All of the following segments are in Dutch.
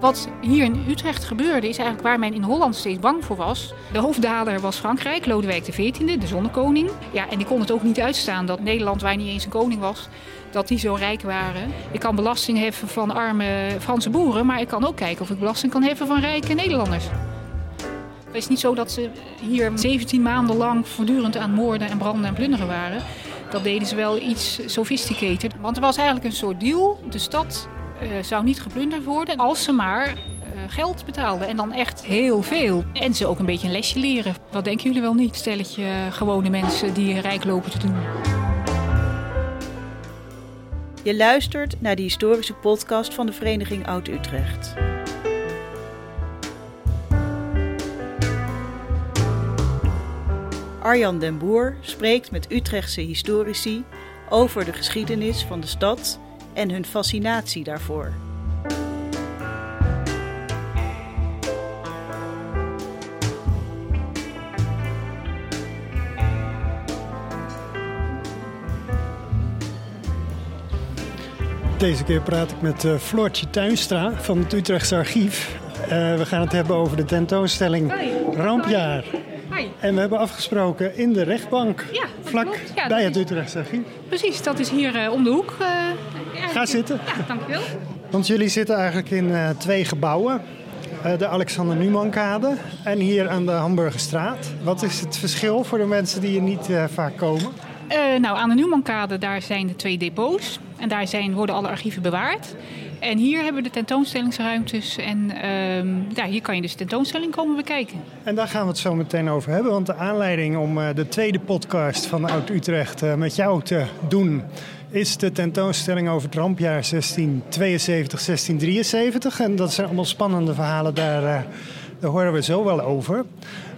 Wat hier in Utrecht gebeurde is eigenlijk waar men in Holland steeds bang voor was. De hoofddaler was Frankrijk, Lodewijk XIV, de zonnekoning. Ja, en die kon het ook niet uitstaan dat Nederland, waar niet eens een koning was, dat die zo rijk waren. Ik kan belasting heffen van arme Franse boeren, maar ik kan ook kijken of ik belasting kan heffen van rijke Nederlanders. Het is niet zo dat ze hier 17 maanden lang voortdurend aan moorden en branden en plunderen waren. Dat deden ze wel iets sophisticated. Want er was eigenlijk een soort deal. De stad zou niet geplunderd worden als ze maar uh, geld betaalden. En dan echt heel veel. En ze ook een beetje een lesje leren. Wat denken jullie wel niet? Stelletje gewone mensen die rijk lopen te doen. Je luistert naar de historische podcast van de Vereniging Oud-Utrecht. Arjan den Boer spreekt met Utrechtse historici over de geschiedenis van de stad en hun fascinatie daarvoor. Deze keer praat ik met uh, Floortje Tuinstra van het Utrechtse Archief. Uh, we gaan het hebben over de tentoonstelling Rampjaar. En we hebben afgesproken in de rechtbank, ja, vlak ja, bij het Utrechtse Archief. Precies, dat is hier uh, om de hoek. Ga zitten. Ja, dankjewel. Want jullie zitten eigenlijk in twee gebouwen. de Alexander Numankade en hier aan de Hamburgerstraat. Wat is het verschil voor de mensen die hier niet vaak komen? nou, aan de Numankade daar zijn de twee depots. En daar zijn, worden alle archieven bewaard. En hier hebben we de tentoonstellingsruimtes. En uh, ja, hier kan je dus de tentoonstelling komen bekijken. En daar gaan we het zo meteen over hebben. Want de aanleiding om uh, de tweede podcast van Oud-Utrecht uh, met jou te doen... is de tentoonstelling over het rampjaar 1672-1673. En dat zijn allemaal spannende verhalen, daar, uh, daar horen we zo wel over.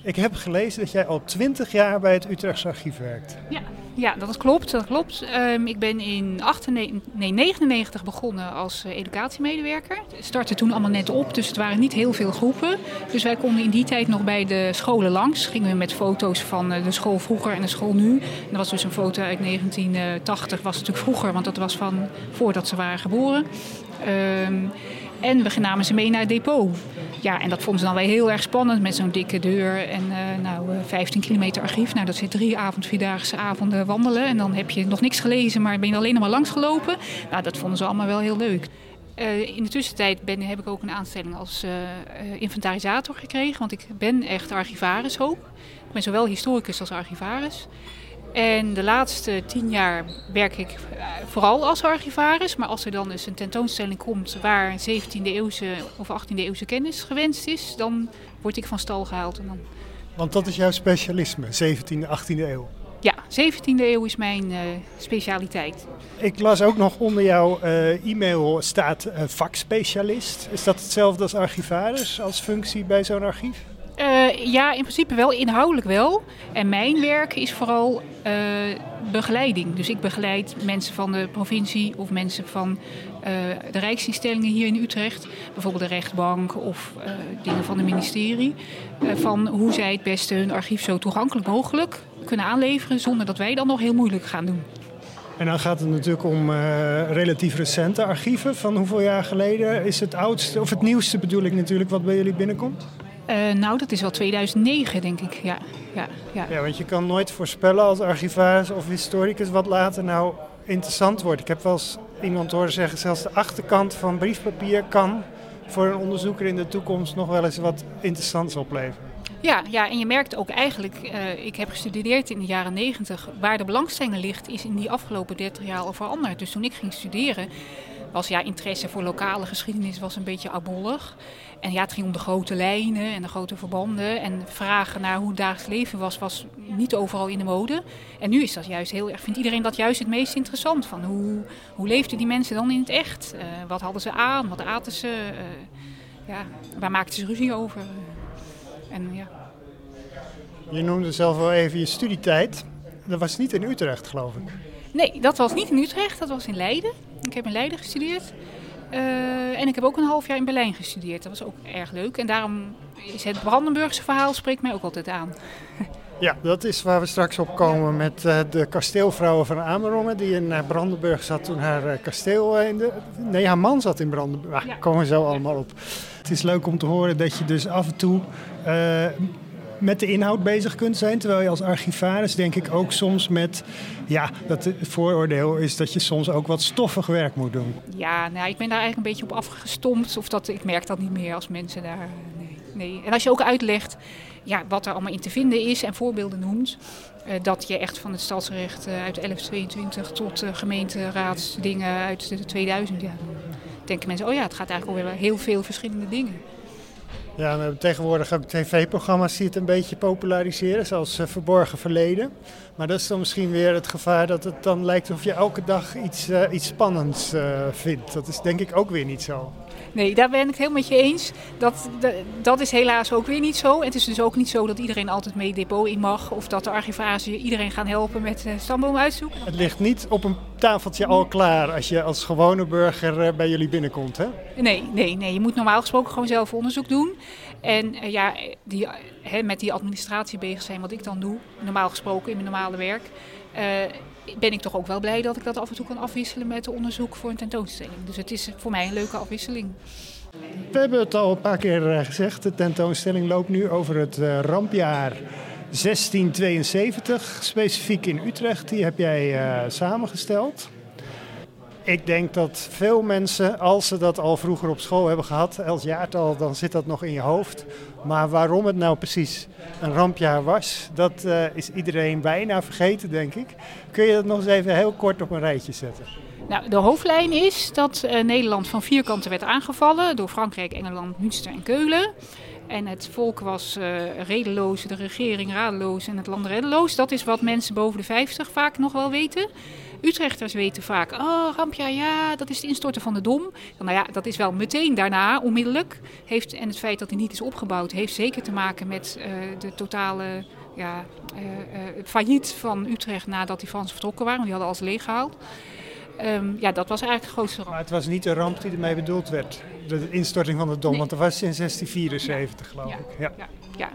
Ik heb gelezen dat jij al twintig jaar bij het Utrechtse Archief werkt. Ja, ja dat klopt. Dat klopt. Um, ik ben in 1999 begonnen als uh, educatiemedewerker. Het startte toen allemaal net op, dus het waren niet heel veel groepen. Dus wij konden in die tijd nog bij de scholen langs. Gingen we met foto's van uh, de school vroeger en de school nu. En dat was dus een foto uit 1980, was natuurlijk vroeger, want dat was van voordat ze waren geboren. Um, en we namen ze mee naar het depot. Ja, en dat vonden ze dan wel heel erg spannend met zo'n dikke deur en uh, nou, 15 kilometer archief. Nou, dat zit drie avond, vierdaagse avonden wandelen. En dan heb je nog niks gelezen, maar ben je alleen nog maar langs gelopen. Nou, dat vonden ze allemaal wel heel leuk. Uh, in de tussentijd ben, heb ik ook een aanstelling als inventarisator gekregen. Want ik ben echt archivaris ook. Ik ben zowel historicus als archivaris. En de laatste tien jaar werk ik vooral als archivaris. Maar als er dan eens een tentoonstelling komt waar 17e eeuwse of 18e eeuwse kennis gewenst is, dan word ik van stal gehaald. En dan... Want dat is jouw specialisme, 17e, 18e eeuw? Ja, 17e eeuw is mijn uh, specialiteit. Ik las ook nog onder jouw uh, e-mail staat uh, vakspecialist. Is dat hetzelfde als archivaris als functie bij zo'n archief? Uh, ja, in principe wel, inhoudelijk wel. En mijn werk is vooral uh, begeleiding. Dus ik begeleid mensen van de provincie of mensen van uh, de rijksinstellingen hier in Utrecht. Bijvoorbeeld de rechtbank of dingen van het ministerie. van hoe zij het beste hun archief zo toegankelijk mogelijk kunnen aanleveren... zonder dat wij dan nog heel moeilijk gaan doen. En dan gaat het natuurlijk om relatief recente archieven. Van hoeveel jaar geleden is het oudste, of het nieuwste bedoel ik natuurlijk, wat bij jullie binnenkomt? Uh, nou, dat is wel 2009, denk ik. Ja, ja, ja. ja, want je kan nooit voorspellen als archivaris of historicus wat later nou interessant wordt. Ik heb wel eens iemand horen zeggen, zelfs de achterkant van briefpapier kan voor een onderzoeker in de toekomst nog wel eens wat interessants opleveren. Ja, ja, en je merkt ook eigenlijk, uh, ik heb gestudeerd in de jaren 90, waar de belangstelling ligt, is in die afgelopen 30 jaar al veranderd. Dus toen ik ging studeren, was ja, interesse voor lokale geschiedenis was een beetje abollig. En ja, het ging om de grote lijnen en de grote verbanden. En vragen naar hoe het dagelijks leven was, was niet overal in de mode. En nu is dat juist heel erg, vindt iedereen dat juist het meest interessant. Van hoe, hoe leefden die mensen dan in het echt? Uh, wat hadden ze aan? Wat aten ze? Uh, ja, waar maakten ze ruzie over? En, ja. Je noemde zelf wel even je studietijd. Dat was niet in Utrecht, geloof ik. Nee, dat was niet in Utrecht, dat was in Leiden. Ik heb in Leiden gestudeerd. Uh, en ik heb ook een half jaar in Berlijn gestudeerd. Dat was ook erg leuk. En daarom is het Brandenburgse verhaal spreekt mij ook altijd aan. Ja, dat is waar we straks op komen met uh, de kasteelvrouwen van Amerongen. Die in uh, Brandenburg zat toen haar kasteel in de... Nee, haar man zat in Brandenburg. Daar ja. komen we zo allemaal op. Het is leuk om te horen dat je dus af en toe met de inhoud bezig kunt zijn. Terwijl je als archivaris denk ik ook soms met... Ja, dat het vooroordeel is dat je soms ook wat stoffig werk moet doen. Ja, nou, ik ben daar eigenlijk een beetje op afgestompt. Of dat, ik merk dat niet meer als mensen daar... Nee, nee. En als je ook uitlegt ja, wat er allemaal in te vinden is en voorbeelden noemt... Uh, dat je echt van het stadsrecht uh, uit 1122 tot gemeenteraadsdingen uit de 2000... Ja, denken mensen, oh ja, het gaat eigenlijk over heel veel verschillende dingen. Ja, we hebben tegenwoordig ook tv-programma's die het een beetje populariseren, zoals uh, Verborgen Verleden. Maar dat is dan misschien weer het gevaar dat het dan lijkt alsof je elke dag iets, uh, iets spannends uh, vindt. Dat is denk ik ook weer niet zo. Nee, daar ben ik het helemaal met je eens. Dat, dat is helaas ook weer niet zo. Het is dus ook niet zo dat iedereen altijd mee depot in mag. Of dat de archivaris iedereen gaan helpen met uh, stamboom uitzoeken. Het ligt niet op een tafeltje al klaar als je als gewone burger bij jullie binnenkomt, hè? Nee, nee, nee. Je moet normaal gesproken gewoon zelf onderzoek doen. En uh, ja, die, he, met die administratie bezig zijn, wat ik dan doe, normaal gesproken in mijn normale werk, ben ik toch ook wel blij dat ik dat af en toe kan afwisselen met onderzoek voor een tentoonstelling. Dus het is voor mij een leuke afwisseling. We hebben het al een paar keer gezegd. De tentoonstelling loopt nu over het uh, rampjaar 1672, specifiek in Utrecht. Die heb jij samengesteld. Ik denk dat veel mensen, als ze dat al vroeger op school hebben gehad, elk jaartal, dan zit dat nog in je hoofd. Maar waarom het nou precies een rampjaar was, dat uh, is iedereen bijna vergeten, denk ik. Kun je dat nog eens even heel kort op een rijtje zetten? Nou, de hoofdlijn is dat uh, Nederland van vier kanten werd aangevallen door Frankrijk, Engeland, Münster en Keulen. En het volk was uh, redeloos, de regering radeloos en het land reddeloos. Dat is wat mensen boven de 50 vaak nog wel weten. Utrechters weten vaak, oh rampja, ja, dat is het instorten van de Dom. Nou ja, dat is wel meteen daarna, onmiddellijk. Heeft, en het feit dat hij niet is opgebouwd, heeft zeker te maken met uh, de totale ja, uh, uh, failliet van Utrecht nadat die Fransen vertrokken waren. Die hadden alles leeggehaald. Um, ja, dat was eigenlijk de grootste ramp. Maar het was niet de ramp die ermee bedoeld werd, de instorting van de Dom, nee. want dat was in 1674 geloof ik. Ja. Ja. Ja,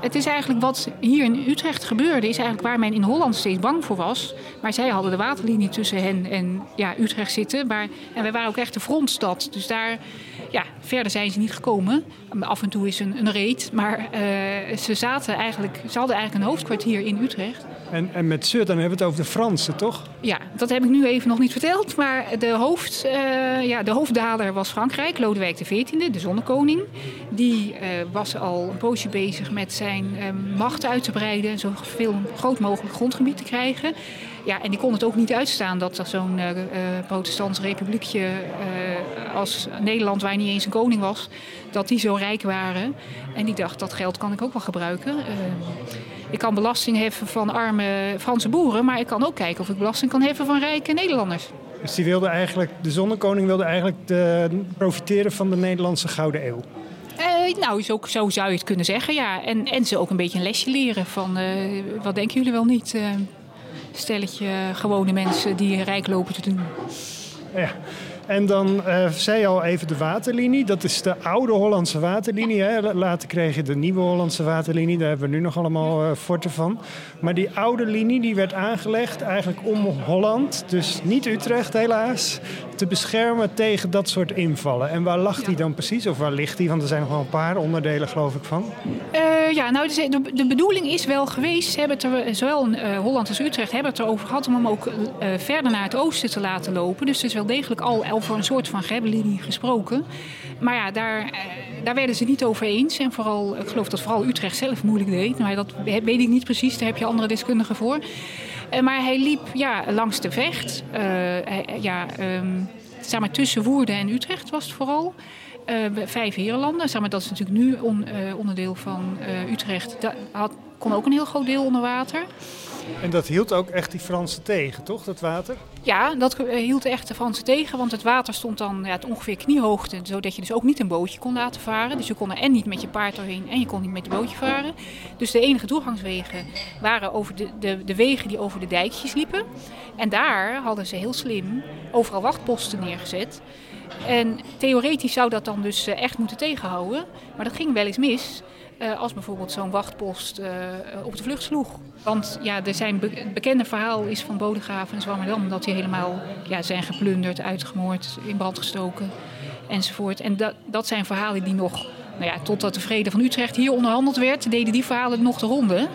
het is eigenlijk wat hier in Utrecht gebeurde, is eigenlijk waar men in Holland steeds bang voor was. Maar zij hadden de waterlinie tussen hen en ja, Utrecht zitten. Maar, en wij waren ook echt de frontstad. Dus daar, ja, verder zijn ze niet gekomen. Af en toe is een, een reet. Maar uh, ze, zaten eigenlijk, ze hadden eigenlijk een hoofdkwartier in Utrecht. En, en met Zut, dan hebben we het over de Fransen, toch? Ja, dat heb ik nu even nog niet verteld. Maar de, hoofd, uh, ja, de hoofddaler was Frankrijk, Lodewijk XIV, de zonnekoning. Die uh, was al een poosje bezig met zijn uh, macht uit te breiden. en Zoveel groot mogelijk grondgebied te krijgen. Ja, en die kon het ook niet uitstaan dat er zo'n uh, protestants republiekje als Nederland, waar niet eens een koning was, dat die zo rijk waren. En die dacht, dat geld kan ik ook wel gebruiken. Ik kan belasting heffen van arme Franse boeren, maar ik kan ook kijken of ik belasting kan heffen van rijke Nederlanders. Dus die wilde eigenlijk, de zonnekoning wilde eigenlijk de, profiteren van de Nederlandse Gouden Eeuw? Uh, nou, zo, zo, zou je het kunnen zeggen, ja. En, en ze ook een beetje een lesje leren van, uh, wat denken jullie wel niet? Uh, stelletje gewone mensen die rijk lopen te doen. Ja. En dan uh, zei je al even de waterlinie. Dat is de oude Hollandse waterlinie. Hè? Later kreeg je de nieuwe Hollandse waterlinie. Daar hebben we nu nog allemaal uh, forten van. Maar die oude linie die werd aangelegd eigenlijk om Holland, dus niet Utrecht helaas, te beschermen tegen dat soort invallen. En waar lag die dan precies? Of waar ligt die? Want er zijn nog wel een paar onderdelen geloof ik van. Uh, ja, nou de, de, bedoeling is wel geweest, ze hebben het er, zowel Holland als Utrecht hebben het erover gehad om hem ook verder naar het oosten te laten lopen. Dus het is wel degelijk al over een soort van grebbelinie gesproken. Maar ja, daar, daar werden ze niet over eens. En vooral, ik geloof dat vooral Utrecht zelf moeilijk deed. Maar dat weet ik niet precies, daar heb je andere deskundigen voor. Maar hij liep ja, langs de vecht. Ja, um, zeg tussen Woerden en Utrecht was het vooral. Uh, vijf herenlanden. Zeg maar, dat is natuurlijk nu on, uh, onderdeel van uh, Utrecht. Dat had, kon ook een heel groot deel onder water. En dat hield ook echt die Fransen tegen, toch, dat water? Ja, dat hield echt de Fransen tegen, want het water stond dan ja, ongeveer kniehoogte, zodat je dus ook niet een bootje kon laten varen. Dus je kon er en niet met je paard doorheen en je kon niet met je bootje varen. Dus de enige toegangswegen waren over de, de, de wegen die over de dijkjes liepen. En daar hadden ze heel slim overal wachtposten neergezet. En theoretisch zou dat dan dus echt moeten tegenhouden, maar dat ging wel eens mis. Uh, als bijvoorbeeld zo'n wachtpost uh, op de vlucht sloeg. Want ja, er zijn het bekende verhaal is van Bodegraven en Zwammerdam... dat die helemaal ja, zijn geplunderd, uitgemoord, in brand gestoken. enzovoort. En dat, dat zijn verhalen die nog, nou ja, totdat de vrede van Utrecht hier onderhandeld werd, deden die verhalen nog de ronde.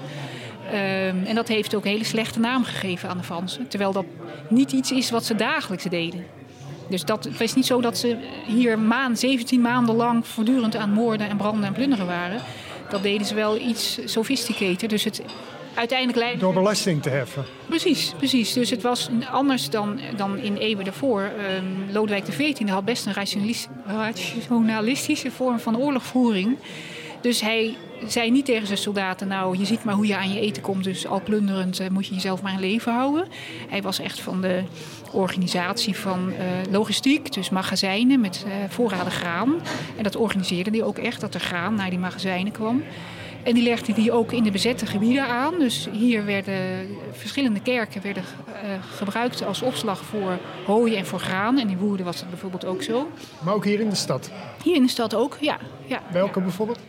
Ehm, en dat heeft ook een hele slechte naam gegeven aan de Fransen. Terwijl dat niet iets is wat ze dagelijks deden. Dus dat, het is niet zo dat ze hier maan, 17 maanden lang voortdurend aan moorden en branden en plunderen waren. Dat deden ze wel iets sophisticated. Dus het uiteindelijk leidde... Door belasting te heffen. Precies, precies. Dus het was anders dan, dan in eeuwen daarvoor. Um, Lodewijk XIV had best een rationalistische vorm van oorlogvoering. Dus hij zei niet tegen zijn soldaten: Nou, je ziet maar hoe je aan je eten komt, dus al plunderend uh, moet je jezelf maar in leven houden. Hij was echt van de organisatie van uh, logistiek, dus magazijnen met uh, voorraden graan. En dat organiseerde hij ook echt, dat er graan naar die magazijnen kwam. En die legde die ook in de bezette gebieden aan. Dus hier werden verschillende kerken werden, uh, gebruikt als opslag voor hooi en voor graan. En in Woerden was dat bijvoorbeeld ook zo. Maar ook hier in de stad? Hier in de stad ook, ja. ja. Welke bijvoorbeeld?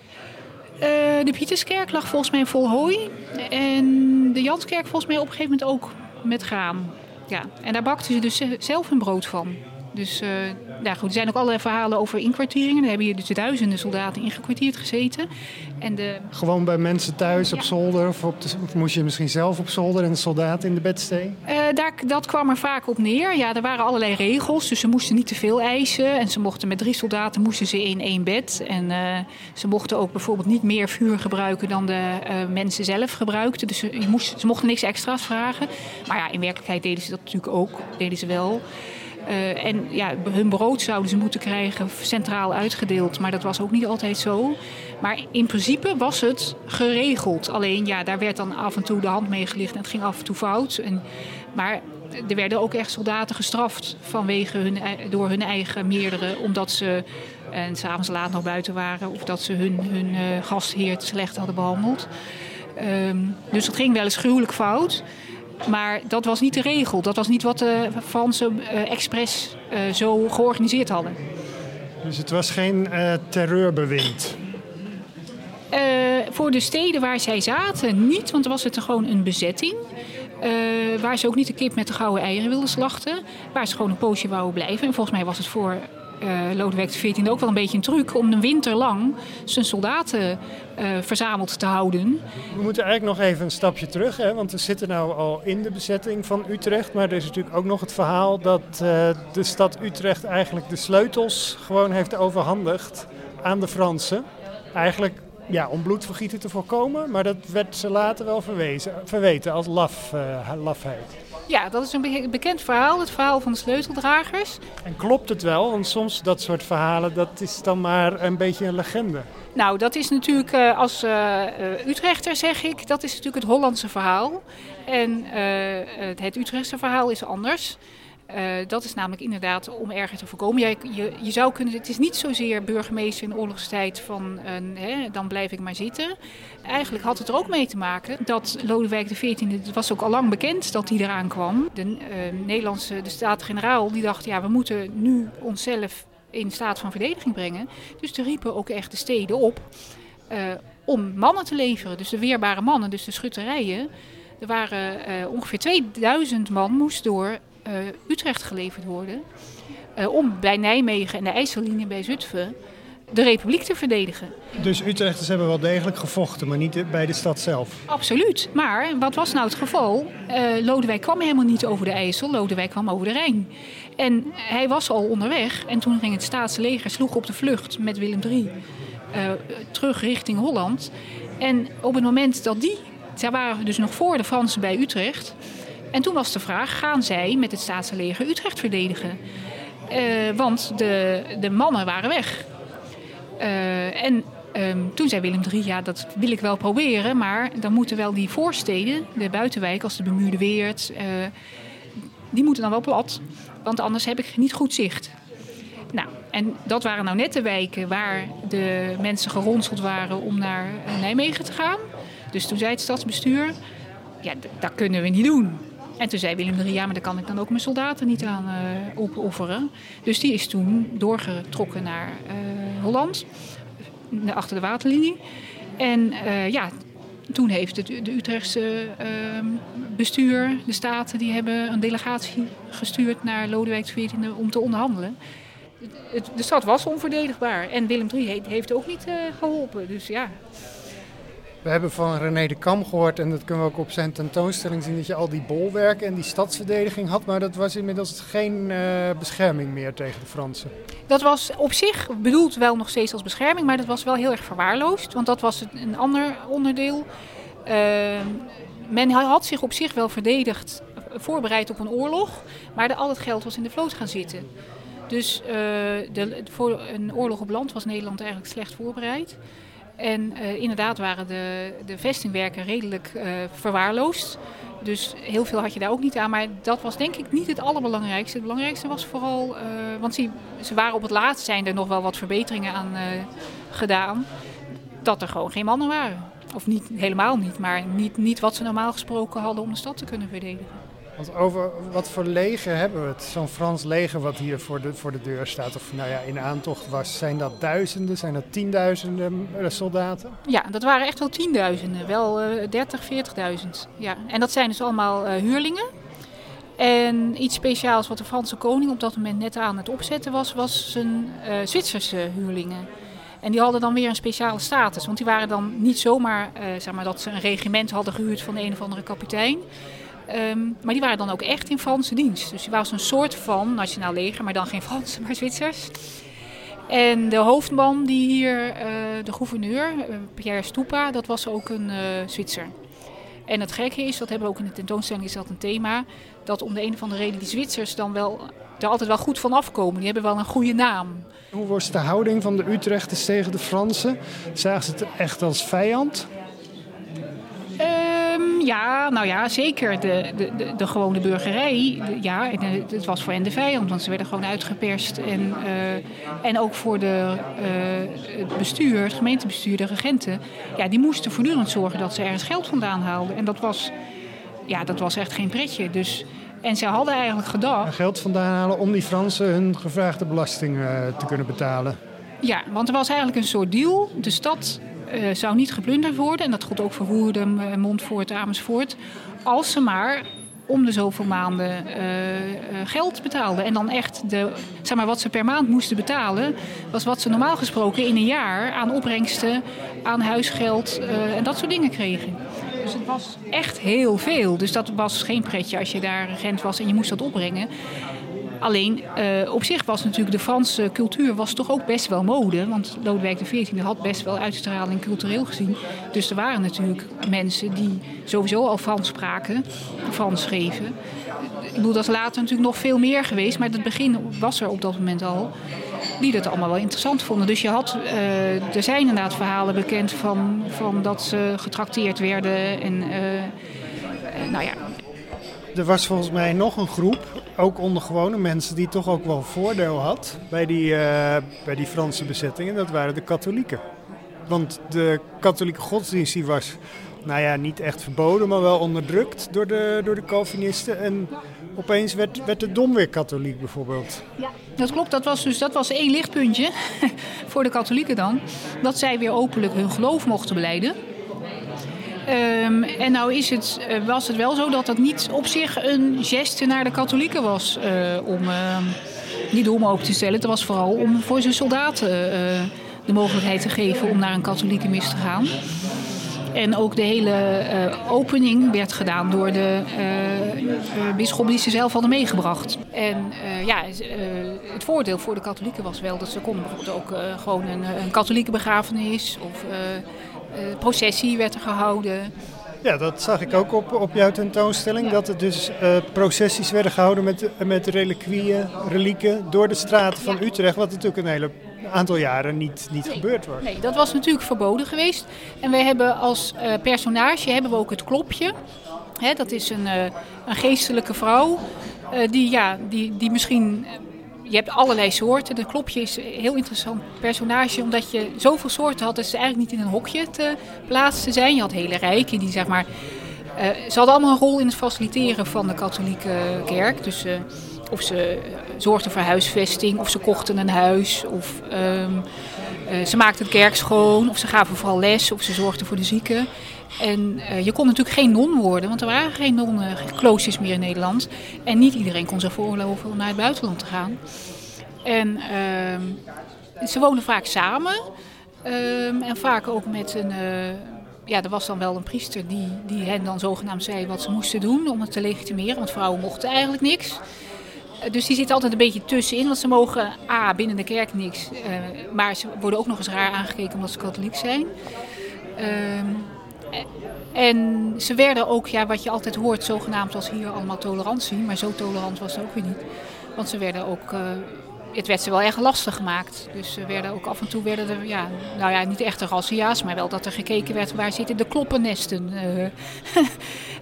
Uh, de Pieterskerk lag volgens mij vol hooi. En de Janskerk volgens mij op een gegeven moment ook met graan. Ja. En daar bakten ze dus zelf hun brood van. Dus uh, nou goed, er zijn ook allerlei verhalen over inkwartieringen. Er hebben hier dus duizenden soldaten ingekwartierd gezeten. En de... Gewoon bij mensen thuis op ja. zolder? Of, op de, of, moest je misschien zelf op zolder en de soldaten in de bedstee? Uh, daar, dat kwam er vaak op neer. Ja, er waren allerlei regels. Dus ze moesten niet te veel eisen. En ze mochten met drie soldaten moesten ze in één bed. En uh, ze mochten ook bijvoorbeeld niet meer vuur gebruiken dan de mensen zelf gebruikten. Dus ze, moest, ze mochten niks extra's vragen. Maar ja, in werkelijkheid deden ze dat natuurlijk ook. Deden ze wel. Uh, en ja, hun brood zouden ze moeten krijgen centraal uitgedeeld. Maar dat was ook niet altijd zo. Maar in principe was het geregeld. Alleen ja, daar werd dan af en toe de hand mee gelicht en het ging af en toe fout. En, maar er werden ook echt soldaten gestraft vanwege hun, door hun eigen meerdere. Omdat ze en s'avonds laat nog buiten waren. Of dat ze hun, hun uh, slecht hadden behandeld. Um, dus dat ging wel eens gruwelijk fout. Maar dat was niet de regel. Dat was niet wat de Fransen uh, expres uh, zo georganiseerd hadden. Dus het was geen uh, terreurbewind? voor de steden waar zij zaten niet, want was het gewoon een bezetting. waar ze ook niet de kip met de gouden eieren wilden slachten. Waar ze gewoon een poosje wouden blijven. En volgens mij was het voor Lodewijk XIV ook wel een beetje een truc om een winter lang zijn soldaten uh, verzameld te houden. We moeten eigenlijk nog even een stapje terug, hè, want we zitten nu al in de bezetting van Utrecht. Maar er is natuurlijk ook nog het verhaal dat uh, de stad Utrecht eigenlijk de sleutels gewoon heeft overhandigd aan de Fransen. Eigenlijk ja, om bloedvergieten te voorkomen, maar dat werd ze later wel verwezen, verweten als laf, lafheid. Ja, dat is een bekend verhaal, het verhaal van de sleuteldragers. En klopt het wel? Want soms dat soort verhalen, dat is dan maar een beetje een legende. Nou, dat is natuurlijk uh, als uh, Utrechter zeg ik, dat is natuurlijk het Hollandse verhaal. En het Utrechtse verhaal is anders. Uh, dat is namelijk inderdaad om erger te voorkomen. Je, je, zou kunnen, het is niet zozeer burgemeester in oorlogstijd van een, hè, dan blijf ik maar zitten. Eigenlijk had het er ook mee te maken dat Lodewijk XIV, het was ook al lang bekend dat hij eraan kwam. De uh, Nederlandse de Staten-Generaal die dacht, ja we moeten nu onszelf in staat van verdediging brengen. Dus er riepen ook echt de steden op om mannen te leveren. Dus de weerbare mannen, dus de schutterijen. Er waren ongeveer 2000 man moest door Utrecht geleverd worden. Uh, om bij Nijmegen en de IJssellinie bij Zutphen de republiek te verdedigen. Dus Utrechters hebben wel degelijk gevochten, maar niet bij de stad zelf? Absoluut. Maar wat was nou het geval? Uh, Lodewijk kwam helemaal niet over de IJssel, Lodewijk kwam over de Rijn. En hij was al onderweg en toen ging het staatsleger, sloeg op de vlucht met Willem III terug richting Holland. En op het moment dat die, zij waren dus nog voor de Fransen bij Utrecht... En toen was de vraag, gaan zij met het staatsleger Utrecht verdedigen? Uh, want de, de mannen waren weg. Uh, en um, toen zei Willem III, ja dat wil ik wel proberen... maar dan moeten wel die voorsteden, de buitenwijk als de Bemuurde Weert... Uh, die moeten dan wel plat, want anders heb ik niet goed zicht. Nou, en dat waren nou net de wijken waar de mensen geronseld waren om naar Nijmegen te gaan. Dus toen zei het stadsbestuur, ja, dat kunnen we niet doen. En toen zei Willem III, ja, maar daar kan ik dan ook mijn soldaten niet aan uh, opofferen. Dus die is toen doorgetrokken naar uh, Holland, achter de waterlinie. En ja, toen heeft het de Utrechtse ehm, bestuur, de staten, die hebben een delegatie gestuurd naar Lodewijk XIV om te onderhandelen. het, de stad was onverdedigbaar. En Willem III heeft ook niet geholpen. Dus ja. We hebben van René de Kam gehoord, en dat kunnen we ook op zijn tentoonstelling zien, dat je al die bolwerken en die stadsverdediging had, maar dat was inmiddels geen uh, bescherming meer tegen de Fransen. Dat was op zich bedoeld wel nog steeds als bescherming, maar dat was wel heel erg verwaarloosd, want dat was een ander onderdeel. Uh, men had zich op zich wel verdedigd, voorbereid op een oorlog, maar al het geld was in de vloot gaan zitten. Dus uh, de, voor een oorlog op land was Nederland eigenlijk slecht voorbereid. En uh, inderdaad waren de, de vestingwerken redelijk uh, verwaarloosd. Dus heel veel had je daar ook niet aan. Maar dat was denk ik niet het allerbelangrijkste. Het belangrijkste was vooral, uh, want ze, ze waren op het laatst zijn er nog wel wat verbeteringen aan gedaan. Dat er gewoon geen mannen waren. Of niet, helemaal niet, maar niet, niet wat ze normaal gesproken hadden om de stad te kunnen verdedigen. Want over wat voor leger hebben we het? Zo'n Frans leger wat hier voor de, voor de deur staat of nou ja, in aantocht was. Zijn dat duizenden, zijn dat tienduizenden soldaten? Ja, dat waren echt wel tienduizenden. Wel uh, 30, 40.000. Ja. En dat zijn dus allemaal uh, huurlingen. En iets speciaals wat de Franse koning op dat moment net aan het opzetten was, was zijn uh, Zwitserse huurlingen. En die hadden dan weer een speciale status. Want die waren dan niet zomaar zeg maar, dat ze een regiment hadden gehuurd van de een of andere kapitein. Um, maar die waren dan ook echt in Franse dienst. Dus die was een soort van nationaal leger, maar dan geen Franse, maar Zwitsers. En de hoofdman die hier, uh, de gouverneur, uh, Pierre Stupa, dat was ook een uh, Zwitser. En het gekke is, dat hebben we ook in de tentoonstelling, is dat een thema, dat om de een of andere reden die Zwitsers dan wel er altijd wel goed van afkomen. Die hebben wel een goede naam. Hoe was de houding van de Utrechters tegen de Fransen? Zagen ze het echt als vijand? Um, ja, nou ja, zeker. De, de, de, de gewone burgerij, de, ja, het was voor hen de vijand, want ze werden gewoon uitgeperst. En, uh, en ook voor de, uh, het bestuur, het gemeentebestuur, de regenten, ja, die moesten voortdurend zorgen dat ze ergens geld vandaan haalden. En dat was, ja, dat was echt geen pretje. Dus, en ze hadden eigenlijk gedacht... Geld vandaan halen om die Fransen hun gevraagde belasting uh, te kunnen betalen. Ja, want er was eigenlijk een soort deal. De stad uh, zou niet geplunderd worden. En dat gold ook voor Woerden, Montfort, Amersfoort. Als ze maar om de zoveel maanden uh, geld betaalden. En dan echt de, zeg maar, wat ze per maand moesten betalen, was wat ze normaal gesproken in een jaar aan opbrengsten, aan huisgeld en dat soort dingen kregen. Dus het was echt heel veel. Dus dat was geen pretje als je daar regent was en je moest dat opbrengen. Alleen uh, op zich was natuurlijk de Franse cultuur was toch ook best wel mode. Want Lodewijk XIV had best wel uitstraling cultureel gezien. Dus er waren natuurlijk mensen die sowieso al Frans spraken, Frans schreven. Ik bedoel, dat is later natuurlijk nog veel meer geweest. Maar het begin was er op dat moment al. Die dat allemaal wel interessant vonden. Dus je had, uh, er zijn inderdaad verhalen bekend van, van dat ze getrakteerd werden. En uh, nou ja, er was volgens mij nog een groep, ook onder gewone mensen, die toch ook wel voordeel had bij die, uh, bij die Franse bezetting. En dat waren de katholieken. Want de katholieke godsdienst die was, nou ja, niet echt verboden, maar wel onderdrukt door de, door de Calvinisten. En opeens werd, werd de dom weer katholiek bijvoorbeeld. Ja, dat klopt. Dat was dus dat was één lichtpuntje voor de katholieken dan. Dat zij weer openlijk hun geloof mochten beleiden. Um, en nou is het, uh, was het wel zo dat dat niet op zich een geste naar de katholieken was uh, om uh, die dom open te stellen. Het was vooral om voor zijn soldaten uh, de mogelijkheid te geven om naar een katholieke mis te gaan. En ook de hele opening werd gedaan door de uh, bisschop die ze zelf hadden meegebracht. En ja, het voordeel voor de katholieken was wel dat ze konden bijvoorbeeld ook gewoon een, een katholieke begrafenis of processie werd er gehouden. Ja, dat zag ik ook op, op jouw tentoonstelling. Ja. Dat er dus uh, processies werden gehouden met, met reliquieën, relieken door de straten van ja. Utrecht. Wat natuurlijk een hele aantal jaren niet, niet nee, gebeurd was. Nee, dat was natuurlijk verboden geweest. En wij hebben als uh, personage hebben we ook het klopje. Hè, dat is een, uh, een geestelijke vrouw die, ja, die, die misschien je hebt allerlei soorten. De klopje is een heel interessant personage, omdat je zoveel soorten had dat ze eigenlijk niet in een hokje te plaatsen zijn. Je had hele rijken die zeg maar. Uh, ze hadden allemaal een rol in het faciliteren van de katholieke kerk. Dus uh, of ze zorgden voor huisvesting, of ze kochten een huis, of um, uh, ze maakten de kerk schoon, of ze gaven vooral les, of ze zorgden voor de zieken. En uh, je kon natuurlijk geen non worden, want er waren geen nonnen, kloosters meer in Nederland. En niet iedereen kon zich veroorloven om naar het buitenland te gaan. En ehm, ze woonden vaak samen. Ehm, en vaak ook met een. eh, ja, er was dan wel een priester die, die hen dan zogenaamd zei wat ze moesten doen om het te legitimeren. Want vrouwen mochten eigenlijk niks. Dus die zitten altijd een beetje tussenin, want ze mogen A, binnen de kerk niks. eh, maar ze worden ook nog eens raar aangekeken omdat ze katholiek zijn. Ehm, en ze werden ook, ja, wat je altijd hoort, zogenaamd als hier allemaal tolerantie. Maar zo tolerant was het ook weer niet. Want ze werden ook, eh, het werd ze wel erg lastig gemaakt. Dus ze werden ook af en toe, werden er, ja, nou ja, niet echt razzia's, maar wel dat er gekeken werd waar zitten de kloppennesten.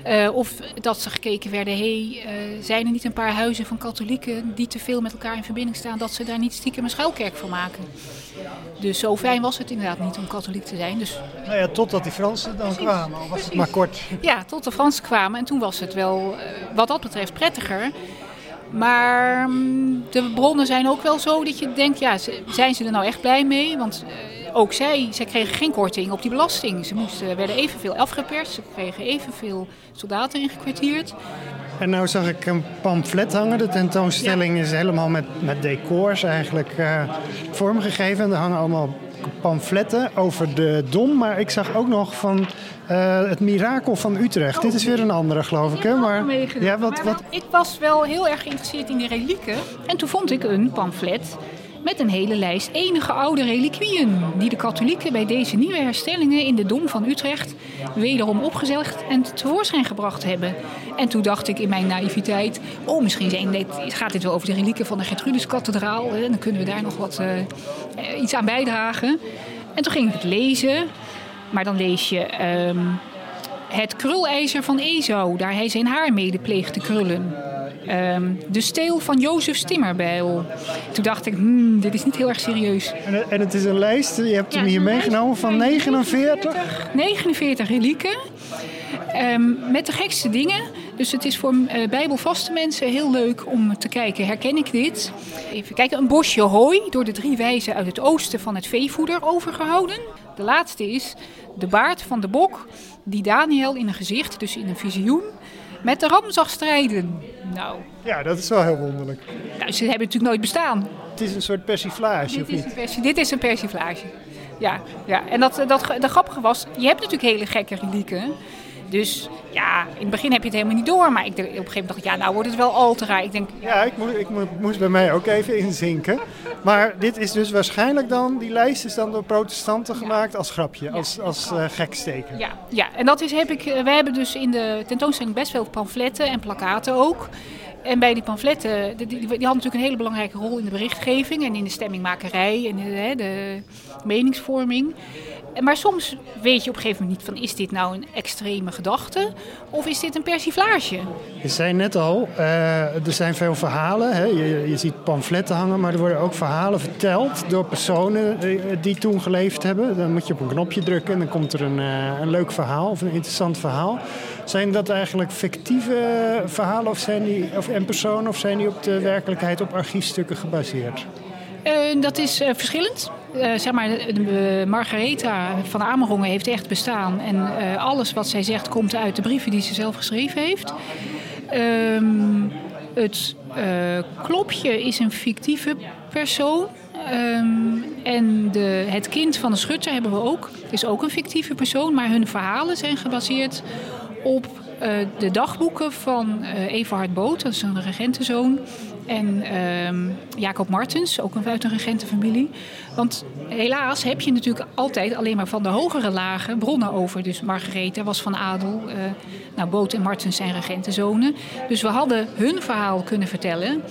eh. Of dat ze gekeken werden, hey, eh, zijn er niet een paar huizen van katholieken die te veel met elkaar in verbinding staan, dat ze daar niet stiekem een schuilkerk van maken. Dus zo fijn was het inderdaad niet om katholiek te zijn. Dus Nou ja, totdat die Fransen dan kwamen, al was het maar kort. ja, tot de Fransen kwamen. En toen was het wel, eh, wat dat betreft, prettiger. Maar mm, de bronnen zijn ook wel zo dat je denkt, ja, zijn ze er nou echt blij mee? Want eh, ook zij, zij kregen geen korting op die belasting. Ze moesten, werden evenveel afgeperst, ze kregen evenveel soldaten ingekwartierd. En nou zag ik een pamflet hangen. De tentoonstelling is helemaal met, met decors eigenlijk eh, vormgegeven. En er hangen allemaal pamfletten over de Dom. Maar ik zag ook nog van eh, het mirakel van Utrecht. Dit is weer een andere, geloof ik. Hè? Maar, ja, wat, wat, Ik was wel heel erg geïnteresseerd in die relieken. En toen vond ik een pamflet met een hele lijst enige oude reliquieën... die de katholieken bij deze nieuwe herstellingen in de Dom van Utrecht... wederom opgezegd en tevoorschijn gebracht hebben. En toen dacht ik in mijn naïviteit... oh, misschien gaat dit wel over de relieken van de Gertrudeskathedraal... en dan kunnen we daar nog wat, eh, eh, iets aan bijdragen. En toen ging ik het lezen... Maar dan lees je ehm, het krulijzer van Ezou, daar hij zijn haar mede pleegt te krullen. Ehm, de steel van Jozef Stimmerbijl. Toen dacht ik, hmm, dit is niet heel erg serieus. en, en het is een lijst, je hebt hem hier meegenomen van lijst. 49. 49 relieken. Ehm, met de gekste dingen. Dus het is voor eh, bijbelvaste mensen heel leuk om te kijken. Herken ik dit? Even kijken. Een bosje hooi door de drie wijzen uit het oosten van het veevoeder overgehouden. De laatste is de baard van de bok die Daniel in een gezicht, dus in een visioen, met de ram zag strijden. Nou, Ja, dat is wel heel wonderlijk. nou, ze hebben natuurlijk nooit bestaan. Het is een soort persiflage, of Dit is, niet? een persi- dit is een persiflage. Ja, ja. en dat, dat, de grappige was, je hebt natuurlijk hele gekke relieken. Dus ja, in het begin heb je het helemaal niet door. Maar ik, denk- op een gegeven moment dacht ik, ja, nou wordt het wel al te raar. Ik denk, Ja, ik, moest, ik mo- moest bij mij ook even inzinken. Maar dit is dus waarschijnlijk dan, die lijst is dan door protestanten gemaakt als grapje, als, als eh, geksteken. ja, ja. En dat is, heb ik, eh, wij hebben dus in de tentoonstelling best veel pamfletten en plakaten ook. En bij die pamfletten, die, die, die hadden natuurlijk een hele belangrijke rol in de berichtgeving en in de stemmingmakerij en de, de meningsvorming. Maar soms weet je op een gegeven moment niet van is dit nou een extreme gedachte of is dit een persiflage? Je zei net al, eh, er zijn veel verhalen. Hè? Je, je ziet pamfletten hangen, maar er worden ook verhalen verteld door personen die toen geleefd hebben. Dan moet je op een knopje drukken en dan komt er een, eh, een leuk verhaal of een interessant verhaal. Zijn dat eigenlijk fictieve verhalen of zijn die, of, en personen of zijn die op de werkelijkheid op archiefstukken gebaseerd? Eh, dat is eh, verschillend. Eh, zeg maar, Margaretha van Amerongen heeft echt bestaan. En alles wat zij zegt komt uit de brieven die ze zelf geschreven heeft. Ehm, het klopje is een fictieve persoon. Ehm, en de, het kind van de schutter hebben we ook. Is ook een fictieve persoon. Maar hun verhalen zijn gebaseerd op de dagboeken van eh Everhard Boot. Dat is een regentenzoon. En ehm, Jacob Martens, ook uit een regentenfamilie. Want helaas heb je natuurlijk altijd alleen maar van de hogere lagen bronnen over. Dus Margaretha was van adel. eh, nou, Boot en Martens zijn regentenzonen. Dus we hadden hun verhaal kunnen vertellen.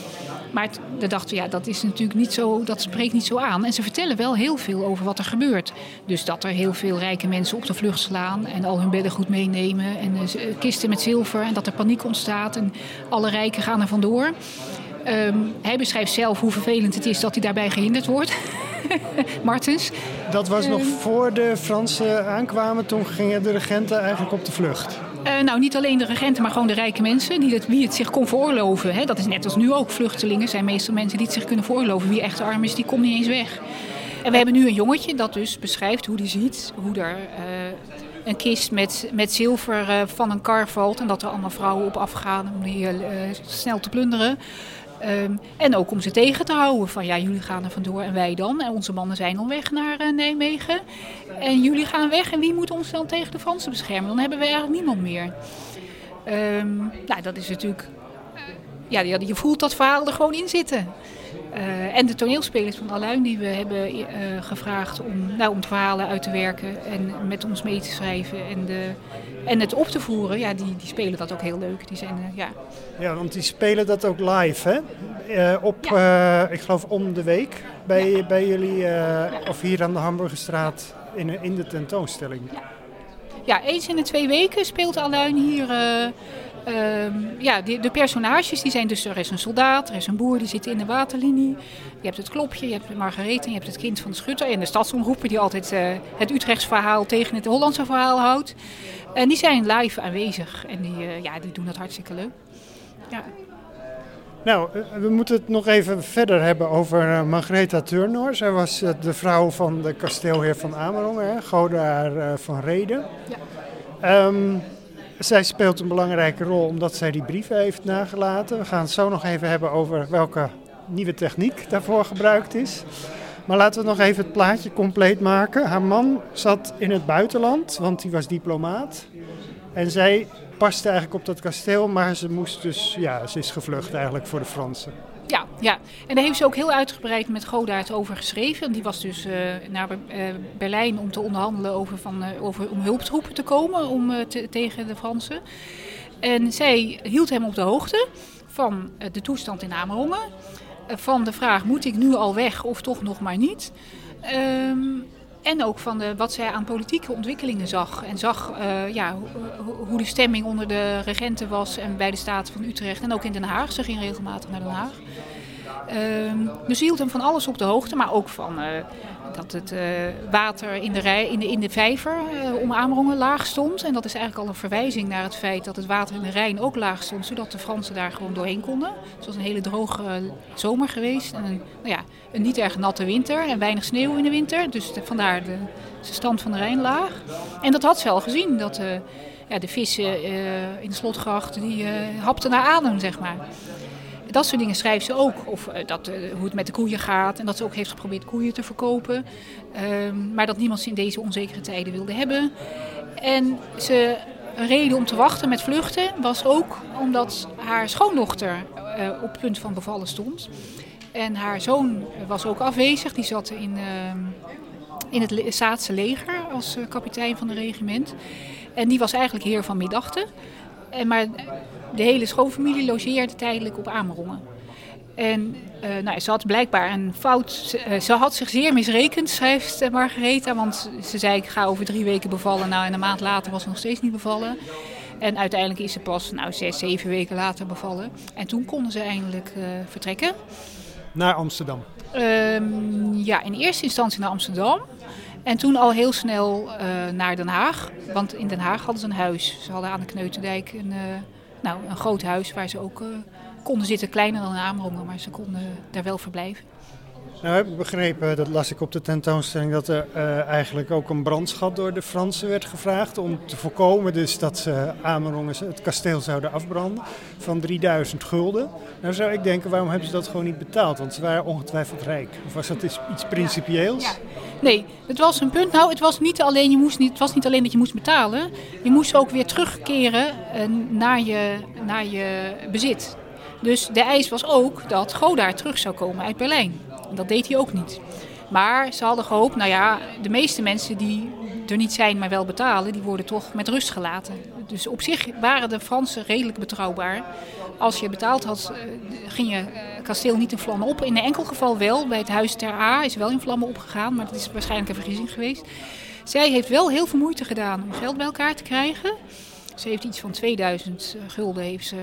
Maar we dachten, ja, dat is natuurlijk niet zo, dat spreekt niet zo aan. En ze vertellen wel heel veel over wat er gebeurt. Dus dat er heel veel rijke mensen op de vlucht slaan en al hun beddengoed meenemen en eh, eh, kisten met zilver en dat er paniek ontstaat en alle rijken gaan er vandoor. Ehm, hij beschrijft zelf hoe vervelend het is dat hij daarbij gehinderd wordt. Martens. Dat was nog voor de Fransen aankwamen, toen gingen de regenten eigenlijk op de vlucht. Eh, nou, niet alleen de regenten, maar gewoon de rijke mensen. Die het, wie het zich kon veroorloven. Hè. Dat is net als nu ook. Vluchtelingen zijn meestal mensen die het zich kunnen veroorloven. Wie echt arm is, die komt niet eens weg. En we hebben nu een jongetje dat dus beschrijft hoe die ziet. Hoe er eh, een kist met, met zilver eh, van een kar valt. En dat er allemaal vrouwen op afgaan om die snel te plunderen. Ehm, en ook om ze tegen te houden van ja, jullie gaan er vandoor en wij dan. En onze mannen zijn al weg naar uh, Nijmegen. En jullie gaan weg en wie moet ons dan tegen de Fransen beschermen? Dan hebben we eigenlijk niemand meer. Um, nou, dat is natuurlijk... Ja, je voelt dat verhaal er gewoon in zitten. Uh, en de toneelspelers van Aluin die we hebben uh, gevraagd om, nou, om verhalen uit te werken en met ons mee te schrijven en, de, en het op te voeren, ja, die, die spelen dat ook heel leuk. Die zijn, uh, ja. ja, want die spelen dat ook live, hè? op, ja. ik geloof om de week bij, ja. bij jullie, ja. of hier aan de Hamburgerstraat in, in de tentoonstelling. Ja. eens in de twee weken speelt Aluin hier Uh, ja, de, de, personages die zijn dus, er is een soldaat, er is een boer die zit in de waterlinie. Je hebt het klopje, je hebt Margarethe, je hebt het kind van de schutter en de stadsomroeper die altijd uh, het Utrechts verhaal tegen het Hollandse verhaal houdt. En die zijn live aanwezig en die, uh, ja, die doen dat hartstikke leuk. Ja. Nou, we moeten het nog even verder hebben over uh, Margaretha Turnor. Zij was de vrouw van de kasteelheer van Amerongen, Godaar van Reden. Ja. Um, zij speelt een belangrijke rol omdat zij die brieven heeft nagelaten. We gaan het zo nog even hebben over welke nieuwe techniek daarvoor gebruikt is. Maar laten we nog even het plaatje compleet maken. Haar man zat in het buitenland, want die was diplomaat. En zij paste eigenlijk op dat kasteel, maar ze moest dus, ja, ze is gevlucht eigenlijk voor de Fransen. Ja, ja, en daar heeft ze ook heel uitgebreid met Godaert over geschreven. Die was dus uh, naar uh, Berlijn om te onderhandelen over, van, uh, over om hulptroepen te komen om, te, tegen de Fransen. En zij hield hem op de hoogte van de toestand in Amerongen. van de vraag, moet ik nu al weg of toch nog maar niet? Um, en ook van de, wat zij aan politieke ontwikkelingen zag. En zag uh, ja, hoe de stemming onder de regenten was en bij de Staten van Utrecht. En ook in Den Haag. Ze ging regelmatig naar Den Haag. Uh, dus ze hield hem van alles op de hoogte, maar ook van uh, dat het uh, water in de, in de, in de vijver om Amerongen laag stond. En dat is eigenlijk al een verwijzing naar het feit dat het water in de Rijn ook laag stond, zodat de Fransen daar gewoon doorheen konden. Het was een hele droge zomer geweest en een, nou ja, een niet erg natte winter en weinig sneeuw in de winter. Dus de, vandaar de, de, stand van de Rijn laag. En dat had ze al gezien, dat ja, de vissen in de slotgracht die hapten naar adem, zeg maar. Dat soort dingen schrijft ze ook. Of uh, dat, uh, hoe het met de koeien gaat. En dat ze ook heeft geprobeerd koeien te verkopen. Um, maar dat niemand ze in deze onzekere tijden wilde hebben. En ze, een reden om te wachten met vluchten was ook omdat haar schoondochter uh, op punt van bevallen stond. En haar zoon was ook afwezig. Die zat in, in het Zaatse leger als kapitein van het regiment. En die was eigenlijk heer van Middachten. En maar de hele schoonfamilie logeerde tijdelijk op Amerongen. En uh, nou, ze had blijkbaar een fout. Ze, uh, ze, had zich zeer misrekend, schrijft Margaretha. Want ze zei: Ik ga over drie weken bevallen. Nou, en een maand later was ze nog steeds niet bevallen. En uiteindelijk is ze pas nou, zes, zeven weken later bevallen. En toen konden ze eindelijk uh, vertrekken. Naar Amsterdam? Um, ja, in eerste instantie naar Amsterdam. En toen al heel snel naar Den Haag. Want in Den Haag hadden ze een huis. Ze hadden aan de Kneutendijk een nou, een groot huis waar ze ook uh, konden zitten, kleiner dan Amerongen, maar ze konden daar wel verblijven. Nou heb ik begrepen, dat las ik op de tentoonstelling, dat er uh, eigenlijk ook een brandschat door de Fransen werd gevraagd om te voorkomen dus dat ze Amerongen het kasteel zouden afbranden van 3000 gulden. Nou zou ik denken, waarom hebben ze dat gewoon niet betaald? Want ze waren ongetwijfeld rijk. Of was dat iets principieels? Ja, ja. Nee, het was een punt. Nou, het was niet alleen, je moest niet, het was niet alleen dat je moest betalen. Je moest ook weer terugkeren uh, naar, je, naar je bezit. Dus de eis was ook dat Godaar terug zou komen uit Berlijn. Dat deed hij ook niet. Maar ze hadden gehoopt, nou ja, de meeste mensen die er niet zijn, maar wel betalen, die worden toch met rust gelaten. Dus op zich waren de Fransen redelijk betrouwbaar. Als je betaald had, ging je kasteel niet in vlammen op. In een enkel geval wel, bij het huis ter A is wel in vlammen opgegaan, maar dat is waarschijnlijk een vergissing geweest. Zij heeft wel heel veel moeite gedaan om geld bij elkaar te krijgen. Ze heeft iets van 2000 gulden heeft ze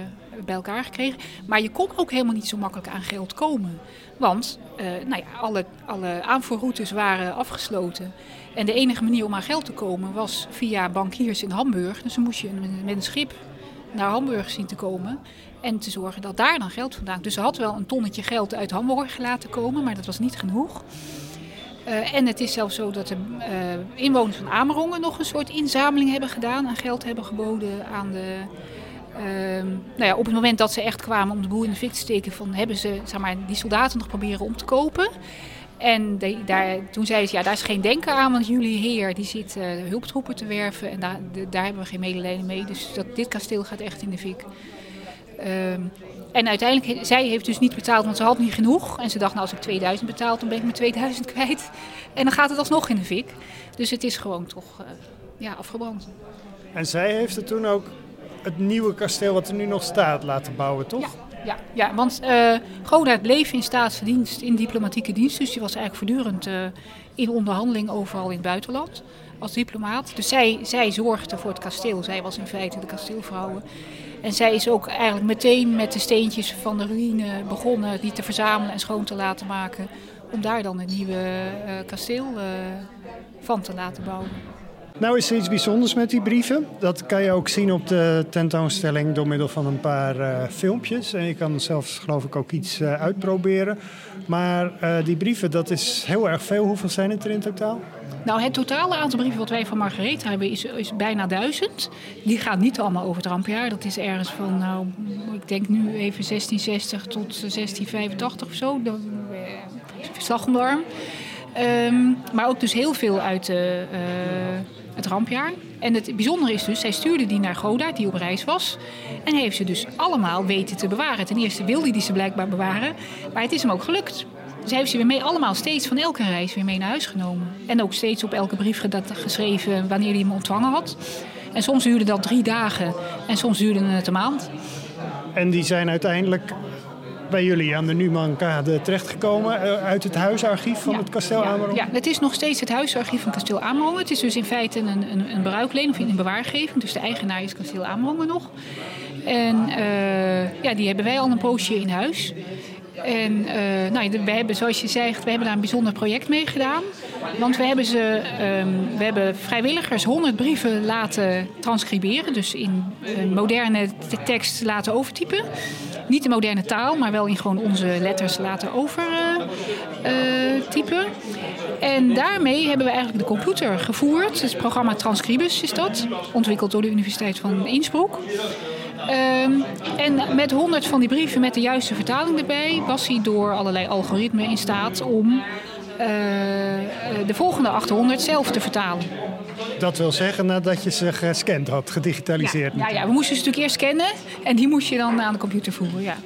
bij elkaar gekregen. Maar je kon ook helemaal niet zo makkelijk aan geld komen. Want uh, nou ja, alle, alle aanvoerroutes waren afgesloten. En de enige manier om aan geld te komen was via bankiers in Hamburg. Dus dan moest je met een schip naar Hamburg zien te komen. En te zorgen dat daar dan geld vandaan. Dus ze had wel een tonnetje geld uit Hamburg laten komen, maar dat was niet genoeg. Uh, en het is zelfs zo dat de uh, inwoners van Amerongen nog een soort inzameling hebben gedaan. En geld hebben geboden aan de, Ehm, nou ja, op het moment dat ze echt kwamen om de boel in de fik te steken, van, hebben ze zeg maar, die soldaten nog proberen om te kopen. En daar, toen zeiden ze, ja, daar is geen denken aan, want jullie heer die zit uh, hulptroepen te werven en daar, daar hebben we geen medelijden mee. Dus dat, dit kasteel gaat echt in de fik. Ehm, en uiteindelijk, zij heeft dus niet betaald, want ze had niet genoeg. En ze dacht, nou als ik 2000 betaal, dan ben ik mijn 2000 kwijt. En dan gaat het alsnog in de fik. Dus het is gewoon toch uh, ja, afgebrand. En zij heeft het toen ook het nieuwe kasteel wat er nu nog staat laten bouwen, toch? Ja. Ja, ja want uh, bleef in staatsdienst, in diplomatieke dienst. Dus die was eigenlijk voortdurend uh, in onderhandeling overal in het buitenland als diplomaat. Dus zij, zij zorgde voor het kasteel. Zij was in feite de kasteelvrouw. En zij is ook eigenlijk meteen met de steentjes van de ruïne begonnen die te verzamelen en schoon te laten maken. Om daar dan een nieuwe uh, kasteel van te laten bouwen. Nou is er iets bijzonders met die brieven. Dat kan je ook zien op de tentoonstelling door middel van een paar uh, filmpjes. En je kan zelfs geloof ik ook iets uh, uitproberen. Maar uh, die brieven, dat is heel erg veel. Hoeveel zijn het er in totaal? Nou, het totale aantal brieven wat wij van Margarethe hebben is, is bijna duizend. Die gaat niet allemaal over het rampjaar. Dat is ergens van, nou, ik denk nu even 1660 tot 1685 of zo. Slag om. Um, maar ook dus heel veel uit de het rampjaar. En het bijzondere is dus, zij stuurde die naar Goda, die op reis was. En heeft ze dus allemaal weten te bewaren. Ten eerste wilde hij ze blijkbaar bewaren, maar het is hem ook gelukt. Dus heeft ze weer mee, allemaal steeds van elke reis weer mee naar huis genomen. En ook steeds op elke brief geschreven wanneer hij hem ontvangen had. En soms duurde dat drie dagen en soms duurde het een maand. En die zijn uiteindelijk bij jullie aan de Numankade terechtgekomen uh, uit het huisarchief van ja, het kasteel Amerongen? Ja, ja, het is nog steeds het huisarchief van kasteel Amerongen. Het is dus in feite een, een, een bruikleen of een bewaargeving. Dus de eigenaar is kasteel Amerongen nog. En uh, ja, die hebben wij al een poosje in huis. En uh, nou, we hebben, zoals je zegt, we hebben daar een bijzonder project mee gedaan. Want we hebben, ze, um, we hebben vrijwilligers 100 brieven laten transcriberen. Dus in moderne tekst laten overtypen. Niet de moderne taal, maar wel in gewoon onze letters laten overtypen. Uh, en daarmee hebben we eigenlijk de computer gevoerd. Het programma Transcribus is dat. Ontwikkeld door de Universiteit van Innsbruck. Um, en met honderd van die brieven met de juiste vertaling erbij was hij door allerlei algoritmen in staat om uh, de volgende 800 zelf te vertalen. Dat wil zeggen nadat je ze gescand had, gedigitaliseerd. Ja, ja, ja, we moesten ze natuurlijk eerst scannen en die moest je dan aan de computer voeren. Ja.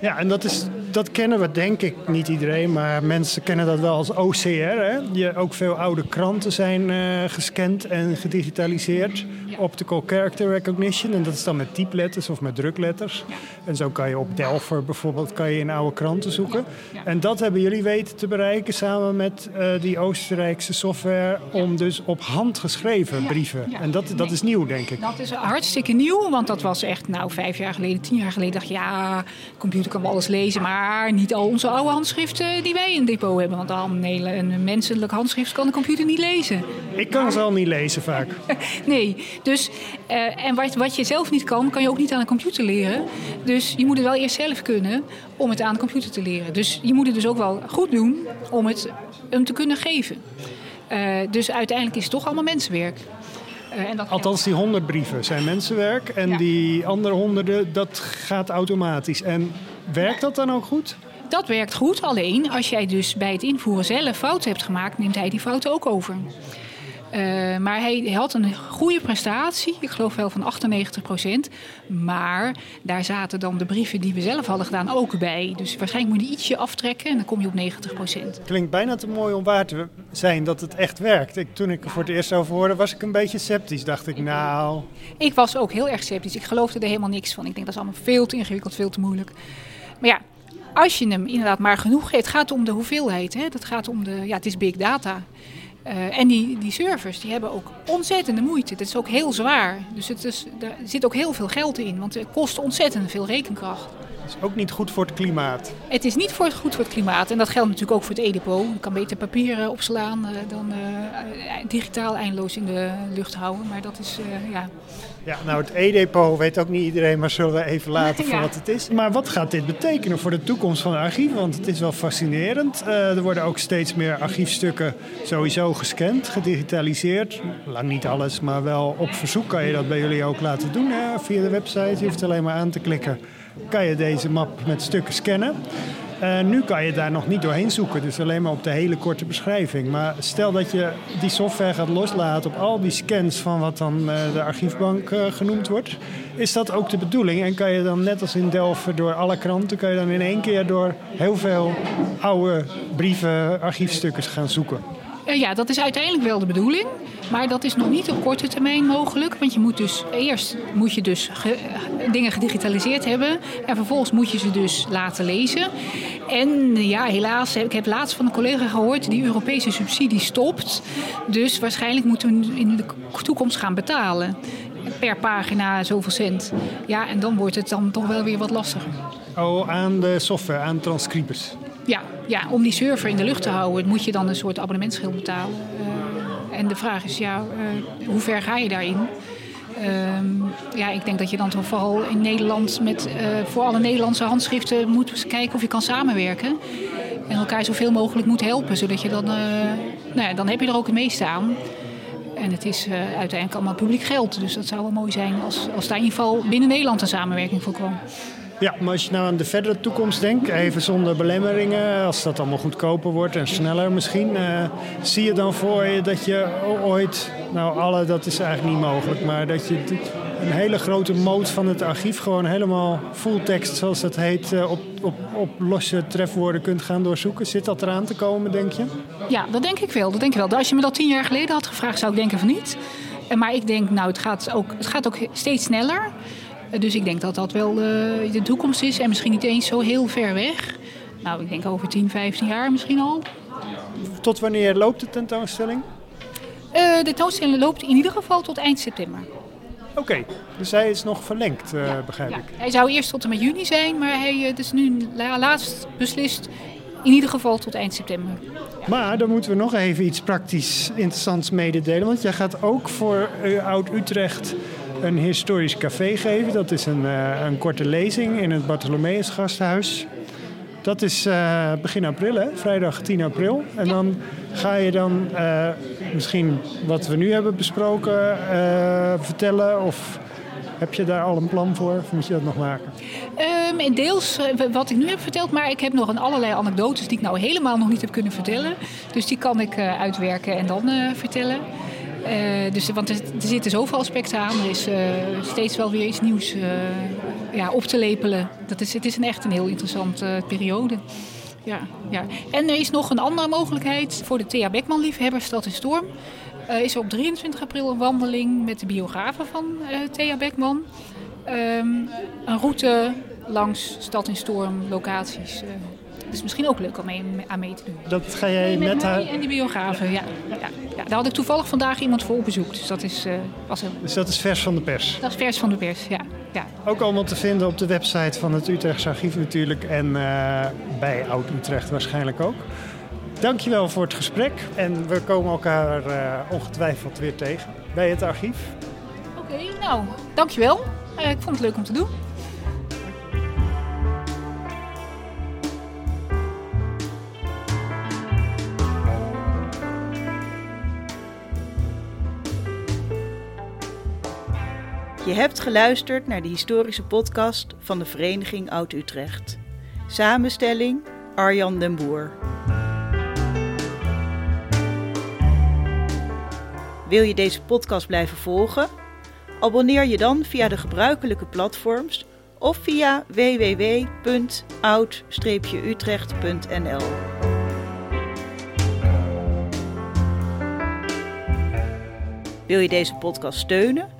Ja, en dat, is, dat kennen we denk ik niet iedereen, maar mensen kennen dat wel als OCR. Hè? Je, ook veel oude kranten zijn uh, gescand en gedigitaliseerd. Ja. Optical Character Recognition, en dat is dan met typeletters of met drukletters. Ja. En zo kan je op Delver bijvoorbeeld kan je in oude kranten zoeken. En dat hebben jullie weten te bereiken samen met uh, die Oostenrijkse software om dus op hand geschreven brieven. En dat, dat nee. is nieuw, denk ik. Dat is hartstikke nieuw, want dat was echt nou vijf jaar geleden, tien jaar geleden. dacht ja, computer kan alles lezen, maar niet al onze oude handschriften die wij in het depot hebben. Want al een, een menselijk handschrift kan de computer niet lezen. Ik kan ze al niet lezen vaak. nee, dus uh, en wat, wat je zelf niet kan, kan je ook niet aan een computer leren. Dus je moet het wel eerst zelf kunnen om het aan de computer te leren. Dus je moet het dus ook wel goed doen om het hem te kunnen geven. Uh, dus uiteindelijk is het toch allemaal mensenwerk. Uh, en dat Althans, die honderd brieven zijn mensenwerk. En ja. die andere honderden, dat gaat automatisch. En werkt dat dan ook goed? Dat werkt goed, alleen als jij dus bij het invoeren zelf fouten hebt gemaakt, neemt hij die fouten ook over. Uh, maar hij, hij, had een goede prestatie, ik geloof wel van 98 procent. Maar daar zaten dan de brieven die we zelf hadden gedaan ook bij. Dus waarschijnlijk moet je ietsje aftrekken en dan kom je op 90 procent. Klinkt bijna te mooi om waar te zijn dat het echt werkt. Ik, toen ik er voor het eerst over hoorde, was ik een beetje sceptisch. Dacht ik, nou... Ik was ook heel erg sceptisch. Ik geloofde er helemaal niks van. Ik denk dat is allemaal veel te ingewikkeld, veel te moeilijk. Maar ja, als je hem inderdaad maar genoeg geeft, het gaat om de hoeveelheid. Hè? Dat gaat om de, ja, het is big data. Uh, en die, die servers die hebben ook ontzettende moeite. Het is ook heel zwaar. Dus het is, er zit ook heel veel geld in, want het kost ontzettend veel rekenkracht. is ook niet goed voor het klimaat. Het is niet voor, goed voor het klimaat en dat geldt natuurlijk ook voor het e-depot. Je kan beter papier opslaan dan digitaal eindeloos in de lucht houden. Maar dat is, ja... Ja, nou het e-depot weet ook niet iedereen, maar zullen we even laten voor wat het is. Maar wat gaat dit betekenen voor de toekomst van de archieven? Want het is wel fascinerend. er worden ook steeds meer archiefstukken sowieso gescand, gedigitaliseerd. Lang niet alles, maar wel op verzoek kan je dat bij jullie ook laten doen hè, via de website. Je hoeft alleen maar aan te klikken. Kan je deze map met stukken scannen. Uh, nu kan je daar nog niet doorheen zoeken, dus alleen maar op de hele korte beschrijving. Maar stel dat je die software gaat loslaten op al die scans van wat dan uh, de archiefbank uh, genoemd wordt, is dat ook de bedoeling? En kan je dan net als in Delft door alle kranten, kan je dan in één keer door heel veel oude brieven, archiefstukken gaan zoeken? Ja, dat is uiteindelijk wel de bedoeling. Maar dat is nog niet op korte termijn mogelijk. Want je moet dus eerst moet je dus dingen gedigitaliseerd hebben. En vervolgens moet je ze dus laten lezen. En ja, helaas, ik heb laatst van een collega gehoord, die Europese subsidie stopt. Dus waarschijnlijk moeten we in de toekomst gaan betalen. Per pagina zoveel cent. Ja, en dan wordt het dan toch wel weer wat lastiger. Oh, aan de software, aan transcribers. Ja, ja, om die server in de lucht te houden moet je dan een soort abonnementsgeld betalen. Uh, en de vraag is, ja, uh, hoe ver ga je daarin? Uh, ja, ik denk dat je dan toch vooral in Nederland met uh, voor alle Nederlandse handschriften moet kijken of je kan samenwerken. En elkaar zoveel mogelijk moet helpen, zodat je dan, nou ja, dan heb je er ook het meeste aan. En het is uiteindelijk allemaal publiek geld. Dus dat zou wel mooi zijn als, als daar in ieder geval binnen Nederland een samenwerking voor kwam. Ja, maar als je nou aan de verdere toekomst denkt, even zonder belemmeringen, als dat allemaal goedkoper wordt en sneller misschien, uh, zie je dan voor je dat je ooit, nou alle, dat is eigenlijk niet mogelijk, maar dat je een hele grote moot van het archief gewoon helemaal full text, zoals dat heet, uh, op, op, op losse trefwoorden kunt gaan doorzoeken. Zit dat eraan te komen, denk je? Ja, dat denk ik wel. Dat denk ik wel. Als je me dat tien jaar geleden had gevraagd, zou ik denken van niet. Maar ik denk, nou, het gaat ook, het gaat ook steeds sneller. Dus ik denk dat dat wel uh, de toekomst is en misschien niet eens zo heel ver weg. Nou, ik denk over 10, 15 jaar misschien al. Tot wanneer loopt de tentoonstelling? Uh, de tentoonstelling loopt in ieder geval tot eind september. Oké, okay, dus hij is nog verlengd, uh, ja, begrijp ja. ik. Hij zou eerst tot en met juni zijn, maar hij is nu laatst beslist in ieder geval tot eind september. Maar dan moeten we nog even iets praktisch interessants mededelen. Want jij gaat ook voor Oud-Utrecht een historisch café geven. Dat is een, uh, een korte lezing in het Bartholomeus Gasthuis. Dat is uh, begin april, hè? vrijdag 10 april. En dan ga je dan uh, misschien wat we nu hebben besproken vertellen of heb je daar al een plan voor of moet je dat nog maken? Um, in deels wat ik nu heb verteld, maar ik heb nog een allerlei anekdotes die ik nou helemaal nog niet heb kunnen vertellen. Dus die kan ik uitwerken en dan vertellen. Uh, dus, want er, er, zitten zoveel aspecten aan. Er is steeds wel weer iets nieuws ja, op te lepelen. Dat is, het is een echt een heel interessante periode. Ja, ja. En er is nog een andere mogelijkheid voor de Thea Beckman liefhebbers, Stad in Storm. Is op 23 april een wandeling met de biografen van Thea Beckman. Um, een route langs Stad in Storm locaties. Uh, is misschien ook leuk om mee, aan mee te doen. Dat ga jij met, met haar... en die biografen, ja. ja. ja. Daar had ik toevallig vandaag iemand voor op bezoek. Dus dat is, was heel... Dus dat is vers van de pers? Dat is vers van de pers, ja. ja. Ook allemaal te vinden op de website van het Utrechtse Archief natuurlijk. En bij Oud-Utrecht waarschijnlijk ook. Dankjewel voor het gesprek en we komen elkaar uh, ongetwijfeld weer tegen bij het archief. Oké, okay, nou, dankjewel. Uh, ik vond het leuk om te doen. Je hebt geluisterd naar de historische podcast van de Vereniging Oud-Utrecht. Samenstelling Arjan den Boer. Wil je deze podcast blijven volgen? Abonneer je dan via de gebruikelijke platforms of via www.oud-utrecht.nl. Wil je deze podcast steunen?